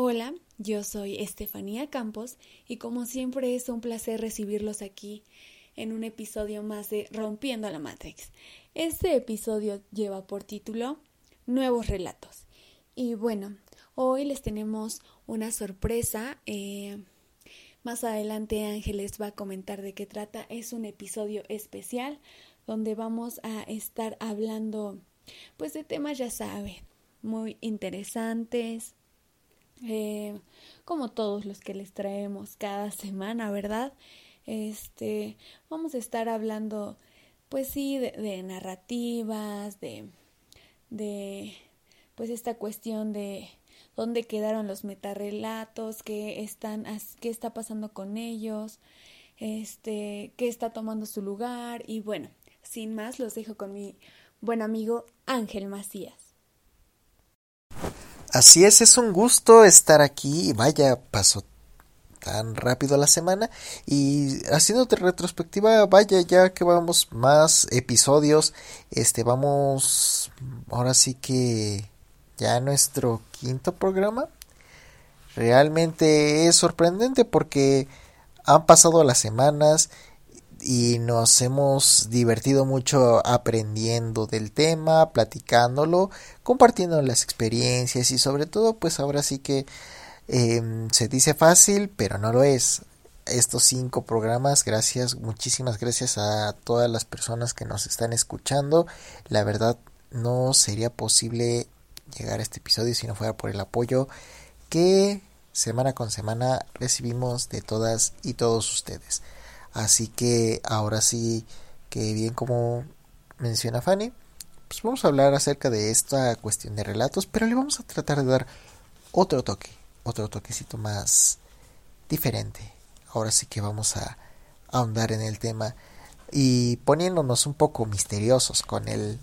Hola, yo soy Estefanía Campos y como siempre es un placer recibirlos aquí en un episodio más de Rompiendo la Matrix. Este episodio lleva por título Nuevos Relatos. Y bueno, hoy les tenemos una sorpresa. Eh, más adelante Ángeles va a comentar de qué trata. Es un episodio especial donde vamos a estar hablando pues de temas, ya saben, muy interesantes, eh, como todos los que les traemos cada semana, ¿verdad? Este, vamos a estar hablando, pues sí, de, narrativas, de, de, pues esta cuestión de dónde quedaron los metarrelatos, qué están, qué está pasando con ellos, este, qué está tomando su lugar y bueno, sin más los dejo con mi buen amigo Ángel Macías. Así es, es un gusto estar aquí. Vaya, pasó tan rápido la semana y haciéndote retrospectiva, vaya ya que vamos más episodios, este vamos ahora sí que ya nuestro quinto programa. Realmente es sorprendente porque han pasado las semanas y nos hemos divertido mucho aprendiendo del tema, platicándolo, compartiendo las experiencias y sobre todo pues ahora sí que em, se dice fácil pero no lo es. Estos cinco programas, gracias, muchísimas gracias a todas las personas que nos están escuchando. La verdad no sería posible llegar a este episodio si no fuera por el apoyo que semana con semana recibimos de todas y todos ustedes. Así que ahora sí, que bien como menciona Fanny, pues vamos a hablar acerca de esta cuestión de relatos, pero le vamos a tratar de dar otro toque, otro toquecito más diferente. Ahora sí que vamos a ahondar en el tema y poniéndonos un poco misteriosos con el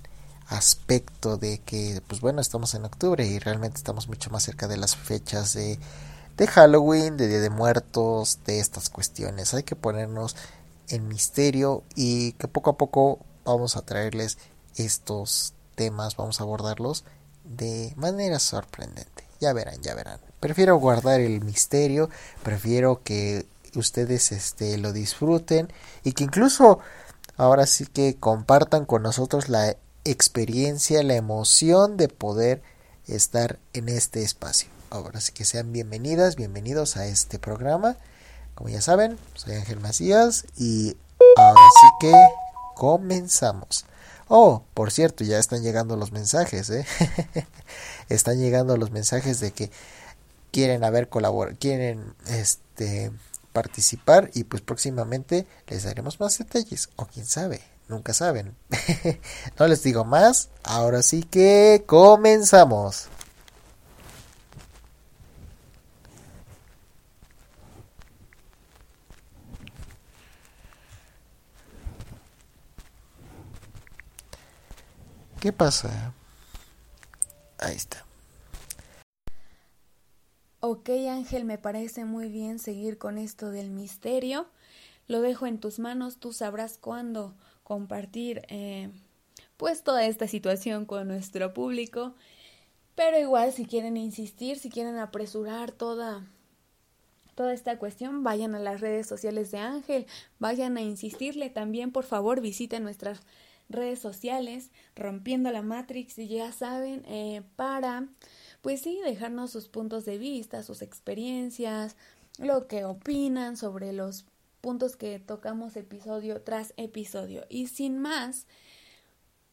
aspecto de que pues bueno estamos en octubre y realmente estamos mucho más cerca de las fechas de de Halloween, de Día de Muertos, de estas cuestiones. Hay que ponernos en misterio y que poco a poco vamos a traerles estos temas, vamos a abordarlos de manera sorprendente. Ya verán, ya verán. Prefiero guardar el misterio, prefiero que ustedes este lo disfruten y que incluso ahora sí que compartan con nosotros la experiencia, la emoción de poder estar en este espacio. Sí que sean bienvenidas, bienvenidos a este programa. Como ya saben, soy Ángel Macías y ahora sí que comenzamos. Oh, por cierto, ya están llegando los mensajes, ¿eh? están llegando los mensajes de que quieren haber colabor quieren este participar y pues próximamente les daremos más detalles o quién sabe, nunca saben. no les digo más, ahora sí que comenzamos. ¿Qué pasa? Ahí está. Ok Ángel, me parece muy bien seguir con esto del misterio. Lo dejo en tus manos, tú sabrás cuándo compartir eh, pues toda esta situación con nuestro público. Pero igual si quieren insistir, si quieren apresurar toda toda esta cuestión, vayan a las redes sociales de Ángel, vayan a insistirle también, por favor, visiten nuestras redes sociales, rompiendo la Matrix, y ya saben, eh, para, pues sí, dejarnos sus puntos de vista, sus experiencias, lo que opinan sobre los puntos que tocamos episodio tras episodio. Y sin más,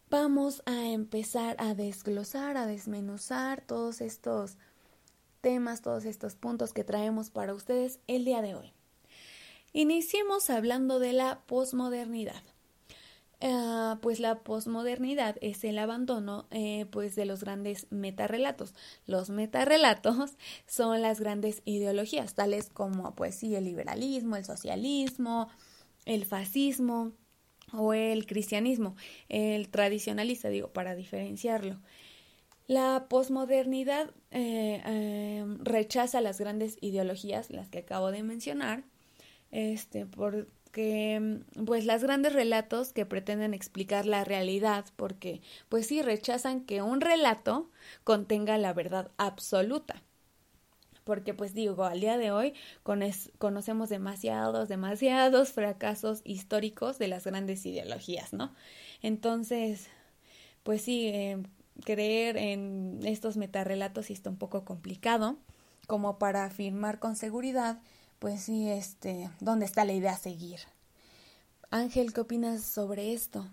vamos a empezar a desglosar, a desmenuzar todos estos temas, todos estos puntos que traemos para ustedes el día de hoy. Iniciemos hablando de la posmodernidad. Ah, pues la posmodernidad es el abandono eh, pues de los grandes metarrelatos. Los metarrelatos son las grandes ideologías, tales como pues el liberalismo, el socialismo, el fascismo o el cristianismo, el tradicionalista, digo, para diferenciarlo. La posmodernidad eh, em, rechaza las grandes ideologías, las que acabo de mencionar, este, por que mm, pues las grandes relatos que pretenden explicar la realidad porque pues sí rechazan que un relato contenga la verdad absoluta. porque pues digo, al día de hoy conocemos demasiados, demasiados fracasos históricos de las grandes ideologías, ¿no? Entonces, pues sí, eh, creer en estos metarrelatos sí está un poco complicado, como para afirmar con seguridad, pues sí, este, ¿dónde está la idea a seguir? Ángel, ¿qué opinas sobre esto?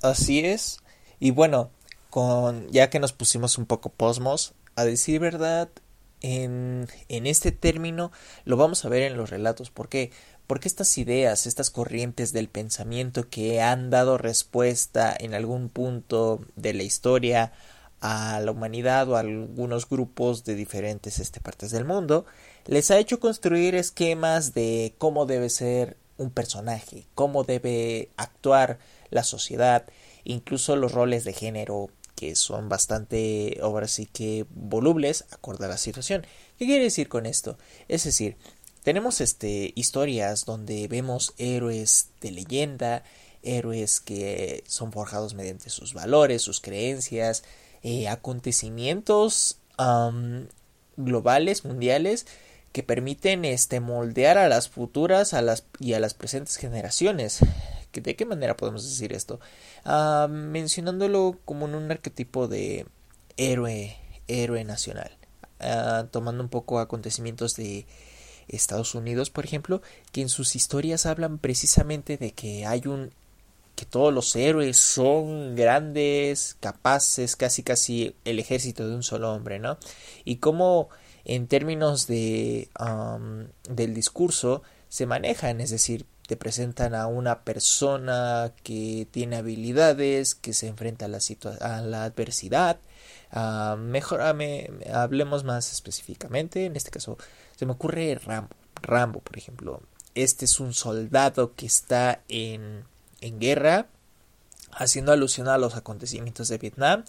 Así es. Y bueno, con ya que nos pusimos un poco posmos, a decir verdad, en, en este término lo vamos a ver en los relatos. ¿Por qué? Porque estas ideas, estas corrientes del pensamiento que han dado respuesta en algún punto de la historia a la humanidad o a algunos grupos de diferentes este, partes del mundo, les ha hecho construir esquemas de cómo debe ser un personaje, cómo debe actuar la sociedad, incluso los roles de género que son bastante, ahora sí que volubles, acorde a la situación. ¿Qué quiere decir con esto? Es decir, tenemos este historias donde vemos héroes de leyenda, héroes que son forjados mediante sus valores, sus creencias, eh, acontecimientos globales, mundiales, que permiten este moldear a las futuras a las, y a las presentes generaciones. ¿De qué manera podemos decir esto? Mencionándolo como en un arquetipo de héroe, héroe nacional, ah, tomando un poco acontecimientos de Estados Unidos, por ejemplo, que en sus historias hablan precisamente de que hay un que todos los héroes son grandes, capaces, casi casi el ejército de un solo hombre, ¿no? Y cómo en términos de del discurso se manejan, es decir, te presentan a una persona que tiene habilidades, que se enfrenta a la, a la adversidad. Mejor hablemos más específicamente, en este caso se me ocurre Rambo, Rambo por ejemplo. Este es un soldado que está en, en guerra, haciendo alusión a los acontecimientos de Vietnam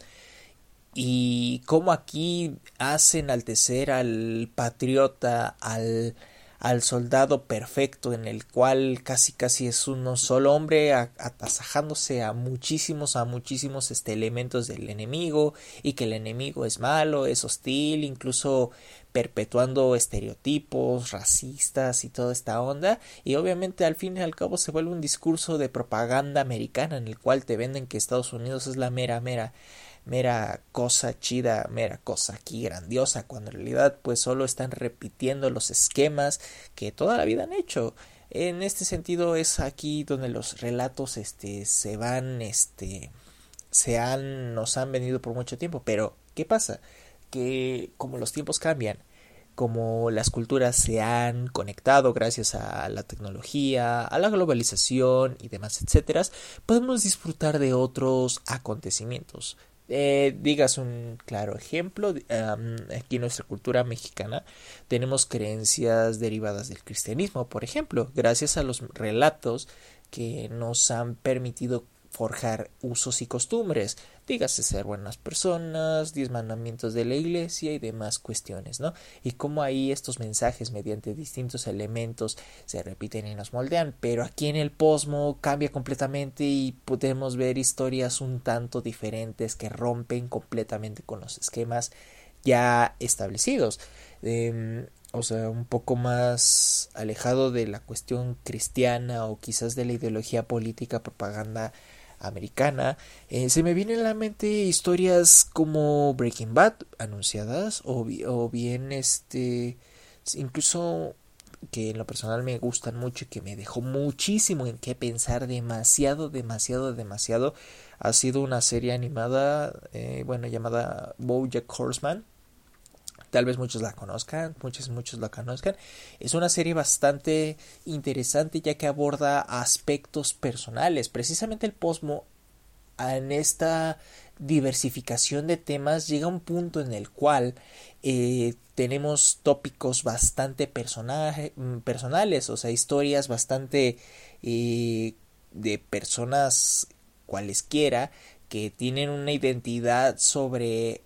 y cómo aquí hacen enaltecer al patriota, al al soldado perfecto en el cual casi casi es uno solo hombre atasajándose a muchísimos a muchísimos este elementos del enemigo y que el enemigo es malo es hostil incluso perpetuando estereotipos racistas y toda esta onda. Y obviamente al fin y al cabo se vuelve un discurso de propaganda americana en el cual te venden que Estados Unidos es la mera mera mera cosa chida, mera cosa aquí grandiosa, cuando en realidad pues solo están repitiendo los esquemas que toda la vida han hecho. En este sentido es aquí donde los relatos este se van este se han nos han venido por mucho tiempo, pero ¿qué pasa? Que como los tiempos cambian, como las culturas se han conectado gracias a la tecnología, a la globalización y demás, etcétera, podemos disfrutar de otros acontecimientos. Eh, digas un claro ejemplo, aquí en nuestra cultura mexicana tenemos creencias derivadas del cristianismo, por ejemplo, gracias a los relatos que nos han permitido forjar usos y costumbres, dígase ser buenas personas, diez mandamientos de la iglesia y demás cuestiones, ¿no? Y cómo ahí estos mensajes mediante distintos elementos se repiten y nos moldean, pero aquí en el posmo cambia completamente y podemos ver historias un tanto diferentes que rompen completamente con los esquemas ya establecidos. Em, o sea, un poco más alejado de la cuestión cristiana o quizás de la ideología política propaganda americana, eh, se me vienen a la mente historias como Breaking Bad anunciadas o, bien este incluso que en lo personal me gustan mucho y que me dejó muchísimo en qué pensar demasiado demasiado demasiado. Ha sido una serie animada eh, bueno llamada BoJack Horseman Tal vez muchos la conozcan, muchos, muchos la conozcan. Es una serie bastante interesante ya que aborda aspectos personales. Precisamente el posmo en esta diversificación de temas llega un punto en el cual eh, tenemos tópicos bastante mm, personales, o sea, historias bastante eh, de personas cualesquiera que tienen una identidad sobre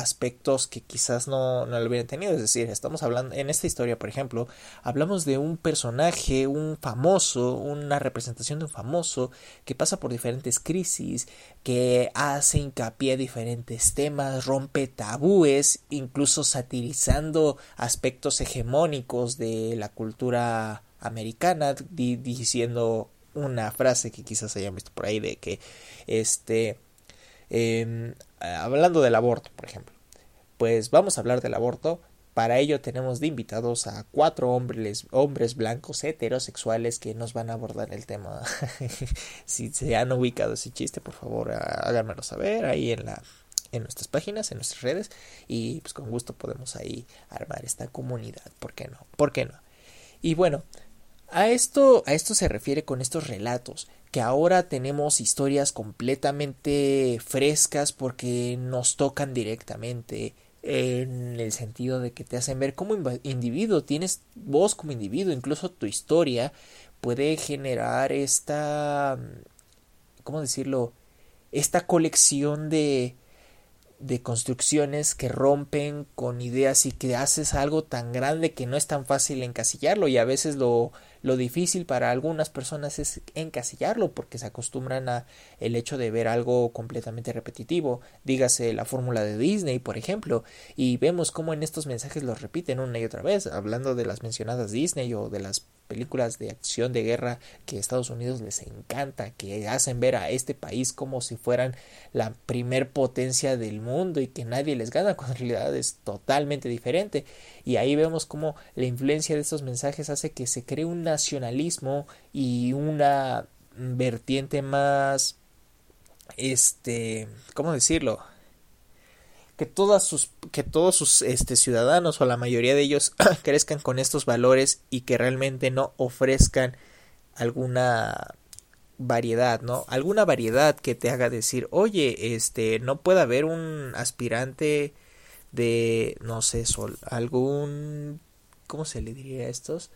aspectos que quizás no, no lo hubieran tenido. Es decir, estamos hablando, en esta historia, por ejemplo, hablamos de un personaje, un famoso, una representación de un famoso que pasa por diferentes crisis, que hace hincapié a diferentes temas, rompe tabúes, incluso satirizando aspectos hegemónicos de la cultura americana, diciendo una frase que quizás hayan visto por ahí de que este em, hablando del aborto por ejemplo pues vamos a hablar del aborto para ello tenemos de invitados a cuatro hombres, hombres blancos heterosexuales que nos van a abordar el tema. si se han ubicado ese chiste, por favor háganmelo saber ahí en la en nuestras páginas, en nuestras redes y pues con gusto podemos ahí armar esta comunidad, ¿por qué no? ¿Por qué no? Y bueno, a esto, a esto se refiere con estos relatos, que ahora tenemos historias completamente frescas porque nos tocan directamente en el sentido de que te hacen ver como individuo, tienes voz como individuo, incluso tu historia puede generar esta, ¿cómo decirlo? Esta colección de, de construcciones que rompen con ideas y que haces algo tan grande que no es tan fácil encasillarlo y a veces lo, lo difícil para algunas personas es encasillarlo porque se acostumbran a el hecho de ver algo completamente repetitivo, dígase la fórmula de Disney, por ejemplo, y vemos cómo en estos mensajes los repiten una y otra vez, hablando de las mencionadas Disney o de las películas de acción de guerra que a Estados Unidos les encanta, que hacen ver a este país como si fueran la primer potencia del mundo y que nadie les gana, cuando en realidad es totalmente diferente. Y ahí vemos cómo la influencia de estos mensajes hace que se cree un nacionalismo y una vertiente más este, ¿cómo decirlo? que todas sus que todos sus este ciudadanos o la mayoría de ellos crezcan con estos valores y que realmente no ofrezcan alguna variedad, ¿no? Alguna variedad que te haga decir, "Oye, este no puede haber un aspirante de no sé, sol, algún ¿cómo se le diría a estos?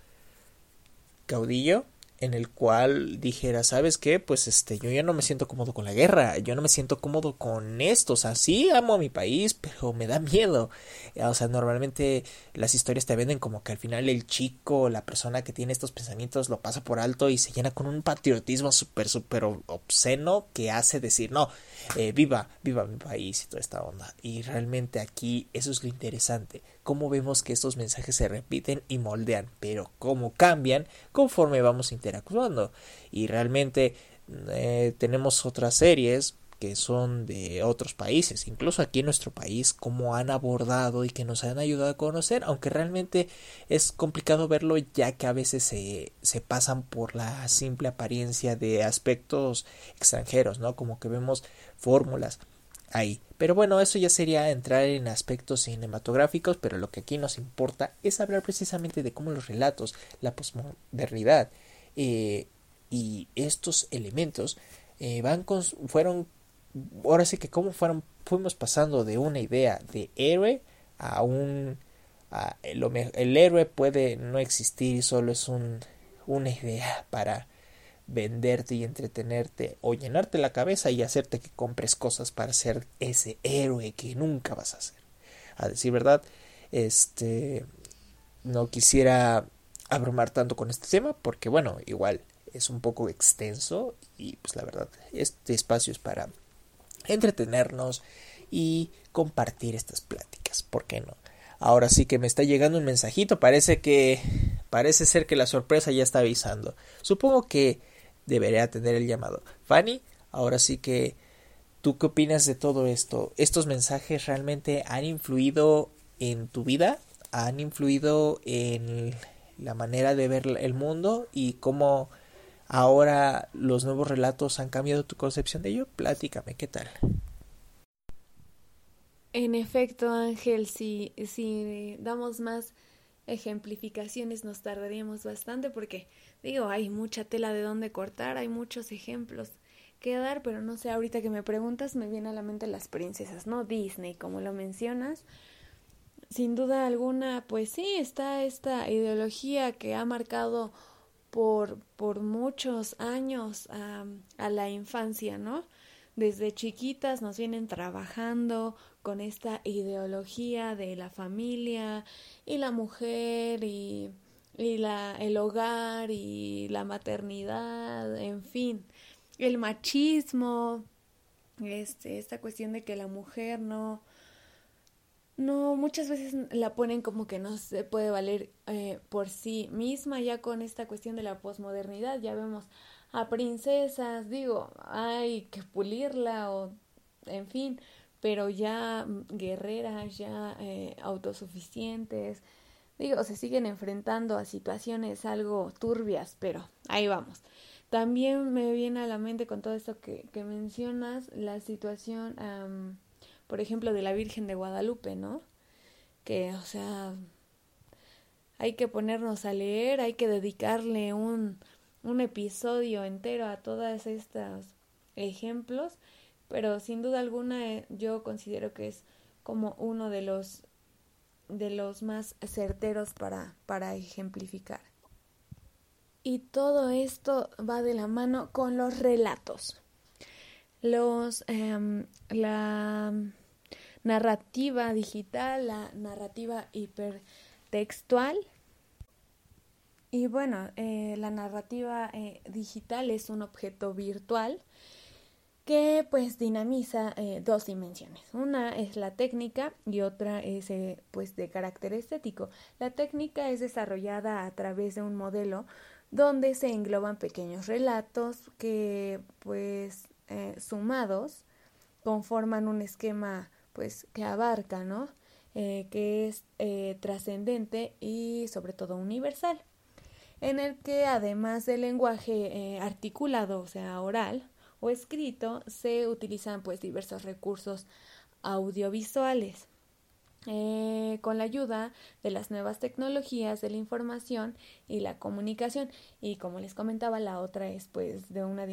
caudillo en el cual dijera, ¿sabes qué? Pues este, yo ya no me siento cómodo con la guerra, yo no me siento cómodo con esto, o sea, sí amo a mi país, pero me da miedo. O sea, normalmente las historias te venden como que al final el chico, la persona que tiene estos pensamientos lo pasa por alto y se llena con un patriotismo súper, súper obsceno que hace decir, no, eh, viva, viva mi país y toda esta onda. Y realmente aquí eso es lo interesante cómo vemos que estos mensajes se repiten y moldean, pero cómo cambian conforme vamos interactuando. Y realmente eh, tenemos otras series que son de otros países, incluso aquí en nuestro país, cómo han abordado y que nos han ayudado a conocer, aunque realmente es complicado verlo ya que a veces se, se pasan por la simple apariencia de aspectos extranjeros, ¿no? Como que vemos fórmulas ahí. Pero bueno, eso ya sería entrar en aspectos cinematográficos, pero lo que aquí nos importa es hablar precisamente de cómo los relatos, la posmodernidad eh, y estos elementos eh, van con, fueron, ahora sí que cómo fueron, fuimos pasando de una idea de héroe a un, el, héroe puede no existir solo es un, una idea para venderte y entretenerte o llenarte la cabeza y hacerte que compres cosas para ser ese héroe que nunca vas a ser. A decir verdad, este no quisiera abrumar tanto con este tema porque bueno, igual es un poco extenso y pues la verdad, este espacio es para entretenernos y compartir estas pláticas, ¿por qué no? Ahora sí que me está llegando un mensajito, parece que parece ser que la sorpresa ya está avisando. Supongo que debería tener el llamado. Fanny, ahora sí que, ¿tú qué opinas de todo esto? ¿Estos mensajes realmente han influido en tu vida? ¿Han influido en la manera de ver el mundo y cómo ahora los nuevos relatos han cambiado tu concepción de ello? Platícame, ¿qué tal? En efecto, Ángel, si, si damos más ejemplificaciones nos tardaríamos bastante porque digo, hay mucha tela de dónde cortar, hay muchos ejemplos que dar, pero no sé, ahorita que me preguntas me viene a la mente las princesas, ¿no? Disney, como lo mencionas. Sin duda alguna, pues sí, está esta ideología que ha marcado por, por muchos años a, a la infancia, ¿no? Desde chiquitas nos vienen trabajando con esta ideología de la familia y la mujer y, la, el hogar y la maternidad, en fin, el machismo, este, esta cuestión de que la mujer no, no, muchas veces la ponen como que no se puede valer eh, por sí misma, ya con esta cuestión de la posmodernidad, ya vemos a princesas, digo, hay que pulirla o, en fin, pero ya guerreras, ya eh, autosuficientes, digo, se siguen enfrentando a situaciones algo turbias, pero ahí vamos. También me viene a la mente con todo esto que, que mencionas la situación, por ejemplo, de la Virgen de Guadalupe, ¿no? Que, o sea, hay que ponernos a leer, hay que dedicarle un, un episodio entero a todos estos ejemplos, pero sin duda alguna eh, yo considero que es como uno de los de los más certeros para, para ejemplificar. Y todo esto va de la mano con los relatos. Los, em, la narrativa digital, la narrativa hipertextual. Y bueno, eh, la narrativa eh, digital es un objeto virtual que pues dinamiza eh, dos dimensiones. Una es la técnica y otra es pues de carácter estético. La técnica es desarrollada a través de un modelo donde se engloban pequeños relatos que pues eh, sumados conforman un esquema pues que abarca, ¿no? Eh, que es eh, trascendente y sobre todo universal, en el que además del lenguaje articulado, o sea, oral o escrito, se utilizan pues diversos recursos audiovisuales. Eh, con la ayuda de las nuevas tecnologías de la información y la comunicación y como les comentaba la otra es pues de una,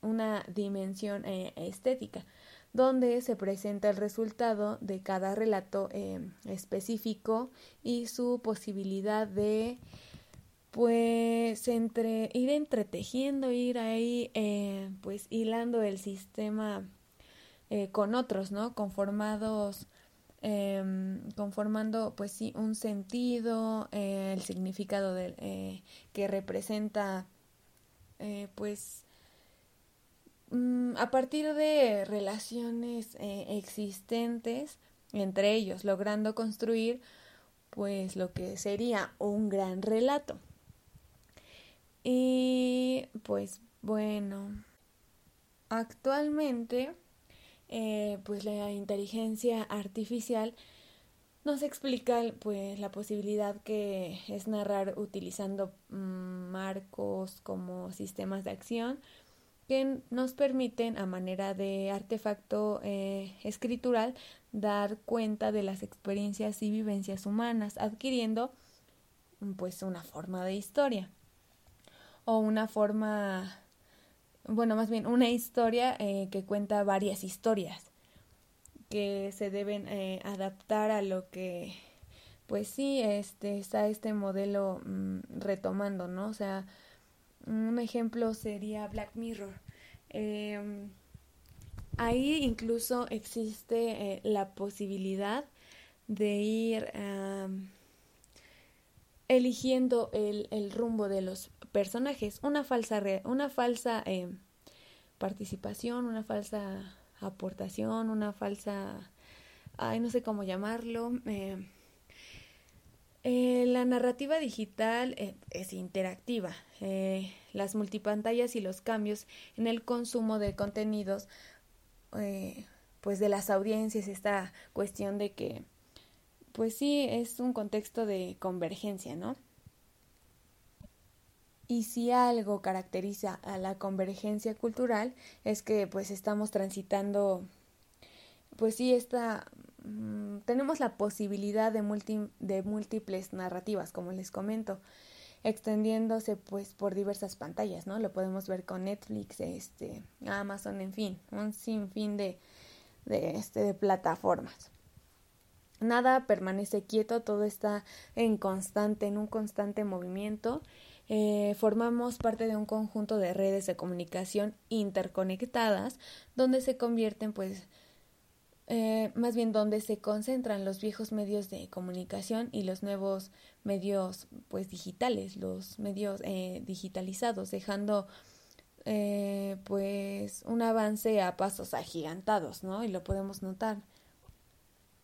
una dimensión eh, estética donde se presenta el resultado de cada relato eh, específico y su posibilidad de pues entre ir entretejiendo ir ahí pues hilando el sistema con otros no conformados eh, conformando pues sí un sentido, eh, el significado de, eh, que representa eh, pues mm, a partir de relaciones existentes entre ellos, logrando construir pues lo que sería un gran relato. Y pues bueno, actualmente eh, pues la inteligencia artificial nos explica pues la posibilidad que es narrar utilizando mm, marcos como sistemas de acción que nos permiten a manera de artefacto eh, escritural dar cuenta de las experiencias y vivencias humanas adquiriendo pues una forma de historia o una forma bueno, más bien una historia eh, que cuenta varias historias que se deben eh, adaptar a lo que, pues sí, este, está este modelo mm, retomando, ¿no? O sea, un ejemplo sería Black Mirror. Em, ahí incluso existe eh, la posibilidad de ir eligiendo el, el rumbo de los personajes, una falsa, una falsa eh, participación, una falsa aportación, una falsa, ay, no sé cómo llamarlo. Eh, eh, la narrativa digital es interactiva. las multipantallas y los cambios en el consumo de contenidos, pues de las audiencias, esta cuestión de que, pues sí, es un contexto de convergencia, ¿no? Y si algo caracteriza a la convergencia cultural es que pues estamos transitando, pues sí, esta, mm, tenemos la posibilidad de, de múltiples narrativas, como les comento, extendiéndose pues por diversas pantallas, ¿no? Lo podemos ver con Netflix, este, Amazon, en fin, un sinfín de, de, este, de plataformas. Nada permanece quieto, todo está en constante, en un constante movimiento eh, formamos parte de un conjunto de redes de comunicación interconectadas donde se convierten pues eh, más bien donde se concentran los viejos medios de comunicación y los nuevos medios pues digitales, los medios eh, digitalizados, dejando pues un avance a pasos agigantados, ¿no? Y lo podemos notar.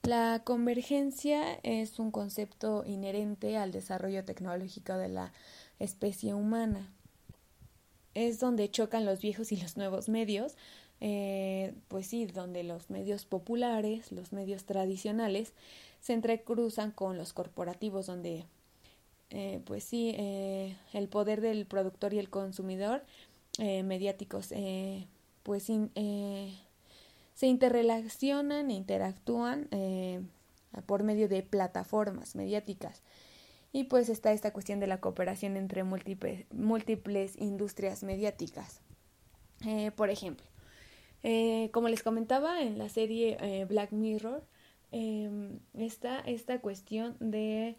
La convergencia es un concepto inherente al desarrollo tecnológico de la especie humana. Es donde chocan los viejos y los nuevos medios, eh, pues sí, donde los medios populares, los medios tradicionales, se entrecruzan con los corporativos, donde, eh, pues sí, eh, el poder del productor y el consumidor mediáticos, pues se interrelacionan e interactúan por medio de plataformas mediáticas. Y pues está esta cuestión de la cooperación entre múltiples, múltiples industrias mediáticas. por ejemplo, eh, como les comentaba en la serie eh, Black Mirror, em, está esta cuestión de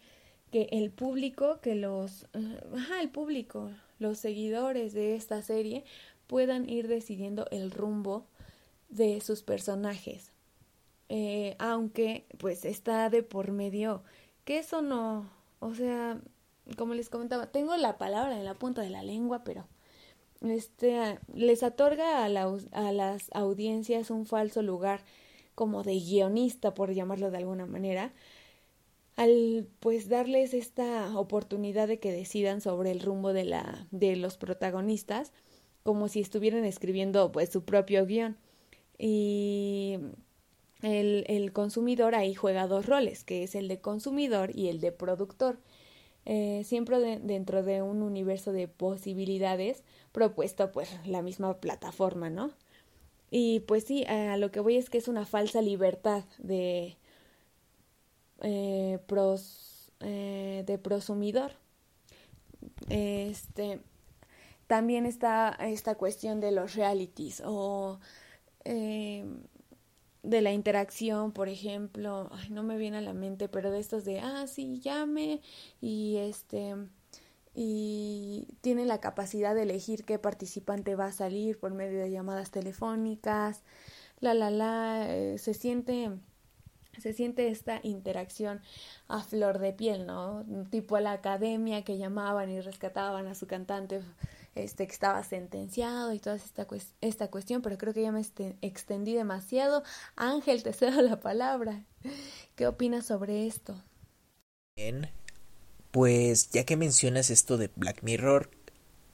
que el público, que los, eh, ajá, el público, los seguidores de esta serie puedan ir decidiendo el rumbo de sus personajes. aunque pues está de por medio que eso no, o sea, como les comentaba, tengo la palabra en la punta de la lengua, pero este, les otorga a, las audiencias un falso lugar como de guionista, por llamarlo de alguna manera, al pues darles esta oportunidad de que decidan sobre el rumbo de la de los protagonistas como si estuvieran escribiendo pues su propio guion. Y el, el consumidor ahí juega dos roles que es el de consumidor y el de productor eh, siempre dentro de un universo de posibilidades propuesto pues la misma plataforma, ¿no? Y pues sí, a lo que voy es que es una falsa libertad de, eh, eh, de prosumidor. Este, también está esta cuestión de los realities o de la interacción, por ejemplo, ay, no me viene a la mente, pero de estos de, ah, sí, llame y este, y tiene la capacidad de elegir qué participante va a salir por medio de llamadas telefónicas, la, la, la, eh, se siente, se siente esta interacción a flor de piel, ¿no? Tipo a la academia que llamaban y rescataban a su cantante este, que estaba sentenciado y toda esta, esta cuestión, pero creo que ya me este, extendí demasiado. Ángel, te cedo la palabra. ¿Qué opinas sobre esto? Bien, pues ya que mencionas esto de Black Mirror,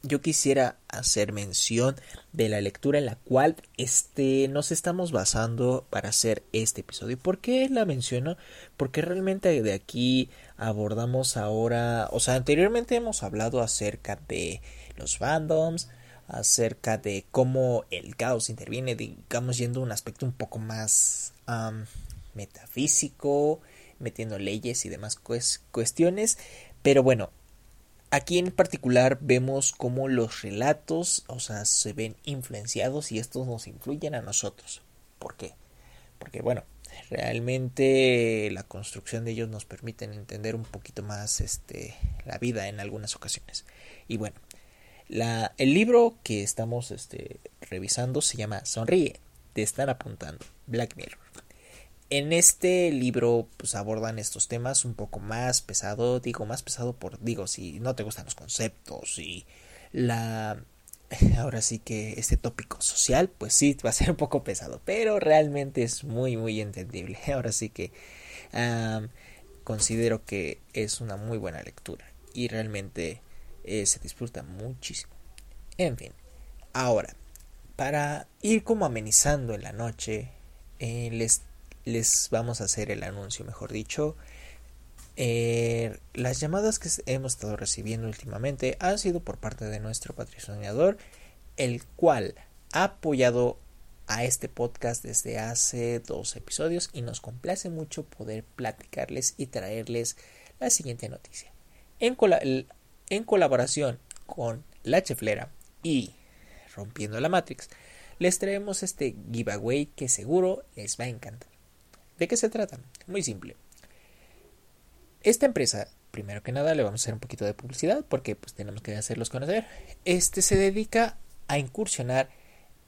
yo quisiera hacer mención de la lectura en la cual este, nos estamos basando para hacer este episodio. ¿Por qué la menciono? Porque realmente de aquí abordamos ahora, o sea, anteriormente hemos hablado acerca de los fandoms, acerca de cómo el caos interviene, digamos, yendo a un aspecto un poco más metafísico, metiendo leyes y demás cuestiones. Pero bueno, aquí en particular vemos cómo los relatos, o sea, se ven influenciados y estos nos influyen a nosotros. ¿Por qué? Porque bueno, realmente la construcción de ellos nos permiten entender un poquito más este la vida en algunas ocasiones. Y bueno, la, el libro que estamos este, revisando se llama Sonríe, te están apuntando, Black Mirror. En este libro pues abordan estos temas un poco más pesado, digo más pesado por, digo, si no te gustan los conceptos y la... Ahora sí que este tópico social, pues sí, va a ser un poco pesado, pero realmente es muy, muy entendible. Ahora sí que considero que es una muy buena lectura y realmente eh, se disfruta muchísimo. En fin, ahora, para ir como amenizando en la noche, eh, les, les vamos a hacer el anuncio, mejor dicho. Eh, las llamadas que hemos estado recibiendo últimamente han sido por parte de nuestro patrocinador, el cual ha apoyado a este podcast desde hace dos episodios y nos complace mucho poder platicarles y traerles la siguiente noticia. En, en colaboración con La Cheflera y Rompiendo la Matrix, les traemos este giveaway que seguro les va a encantar. ¿De qué se trata? Muy simple. Esta empresa, primero que nada, le vamos a hacer un poquito de publicidad porque pues tenemos que hacerlos conocer. Este se dedica a incursionar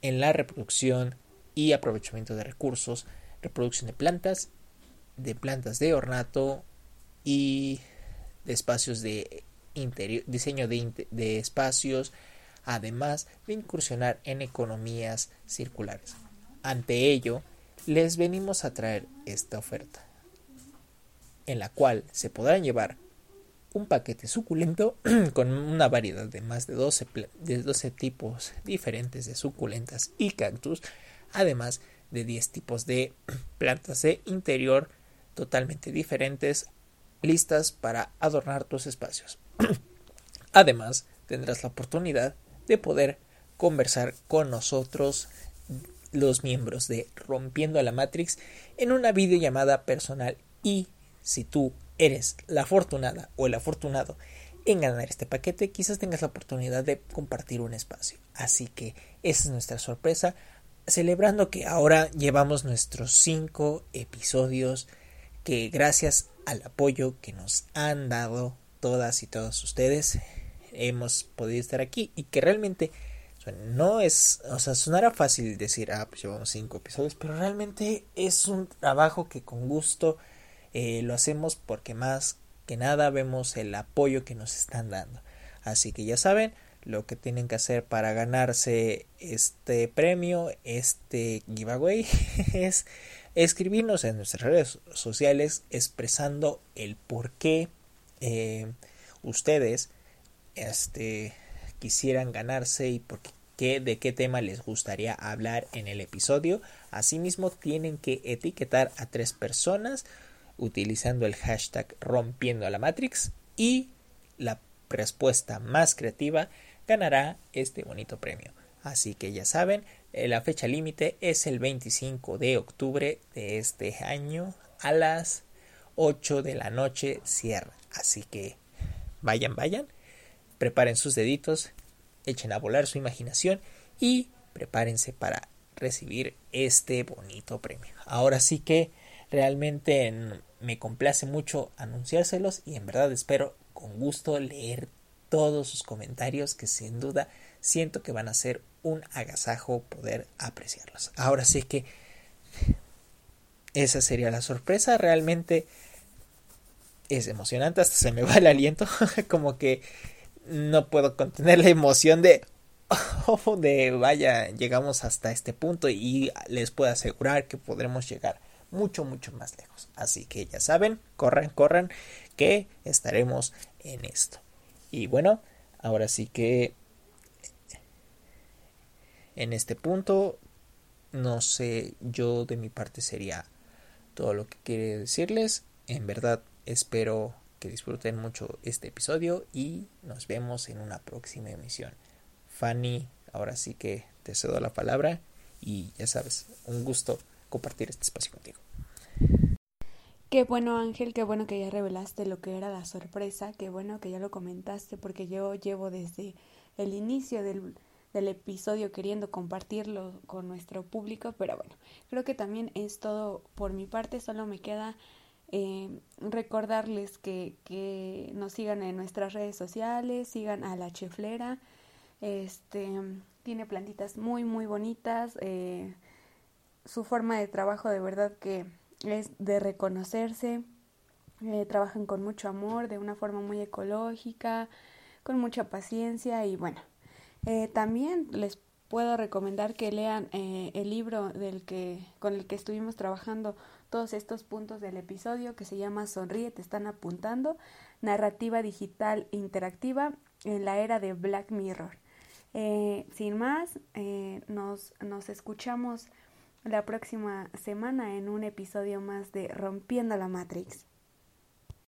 en la reproducción y aprovechamiento de recursos reproducción de plantas, de plantas de ornato y de espacios de interior, diseño de, de espacios, además de incursionar en economías circulares. Ante ello, les venimos a traer esta oferta, en la cual se podrán llevar un paquete suculento con una variedad de más de 12, de 12 tipos diferentes de suculentas y cactus, además de 10 tipos de plantas de interior totalmente diferentes, listas para adornar tus espacios. Además, tendrás la oportunidad de poder conversar con nosotros, los miembros de Rompiendo la Matrix, en una videollamada personal y si tú eres la afortunada o el afortunado en ganar este paquete, quizás tengas la oportunidad de compartir un espacio. Así que esa es nuestra sorpresa, celebrando que ahora llevamos nuestros cinco episodios que gracias al apoyo que nos han dado todas y todos ustedes hemos podido estar aquí y que realmente no es, o sea, sonará fácil decir, ah, pues llevamos cinco episodios, pero realmente es un trabajo que con gusto eh, lo hacemos porque más que nada vemos el apoyo que nos están dando. Así que ya saben, lo que tienen que hacer para ganarse este premio, este giveaway, es escribirnos en nuestras redes sociales expresando el por qué eh, ustedes este, quisieran ganarse y por qué, de qué tema les gustaría hablar en el episodio. Asimismo, tienen que etiquetar a tres personas utilizando el hashtag rompiendo la Matrix y la respuesta más creativa ganará este bonito premio. Así que ya saben, eh, la fecha límite es el 25 de octubre de este año a las 8 de la noche cierra. Así que vayan, vayan preparen sus deditos, echen a volar su imaginación y prepárense para recibir este bonito premio. Ahora sí que realmente me complace mucho anunciárselos y en verdad espero con gusto leer todos sus comentarios que sin duda siento que van a ser un agasajo poder apreciarlos. Ahora sí que esa sería la sorpresa. Realmente es emocionante, hasta se me va el aliento, como que no puedo contener la emoción de oh, de vaya, llegamos hasta este punto y les puedo asegurar que podremos llegar mucho, mucho más lejos. Así que ya saben, corran, corran, que estaremos en esto. Y bueno, ahora sí que en este punto, no sé, yo de mi parte sería todo lo que quiere decirles. En verdad, espero disfruten mucho este episodio y nos vemos en una próxima emisión. Fanny, ahora sí que te cedo la palabra y ya sabes, un gusto compartir este espacio contigo. Qué bueno Ángel, qué bueno que ya revelaste lo que era la sorpresa, qué bueno que ya lo comentaste porque yo llevo desde el inicio del, del episodio queriendo compartirlo con nuestro público, pero bueno, creo que también es todo por mi parte, solo me queda eh, recordarles que, que, nos sigan en nuestras redes sociales, sigan a la cheflera. Este tiene plantitas muy muy bonitas. Eh, su forma de trabajo de verdad que es de reconocerse. Eh, trabajan con mucho amor, de una forma muy ecológica, con mucha paciencia y bueno. También les puedo recomendar que lean el libro del que con el que estuvimos trabajando todos estos puntos del episodio que se llama Sonríe, te están apuntando, narrativa digital interactiva en la era de Black Mirror. Eh, sin más, eh, nos, nos escuchamos la próxima semana en un episodio más de Rompiendo la Matrix.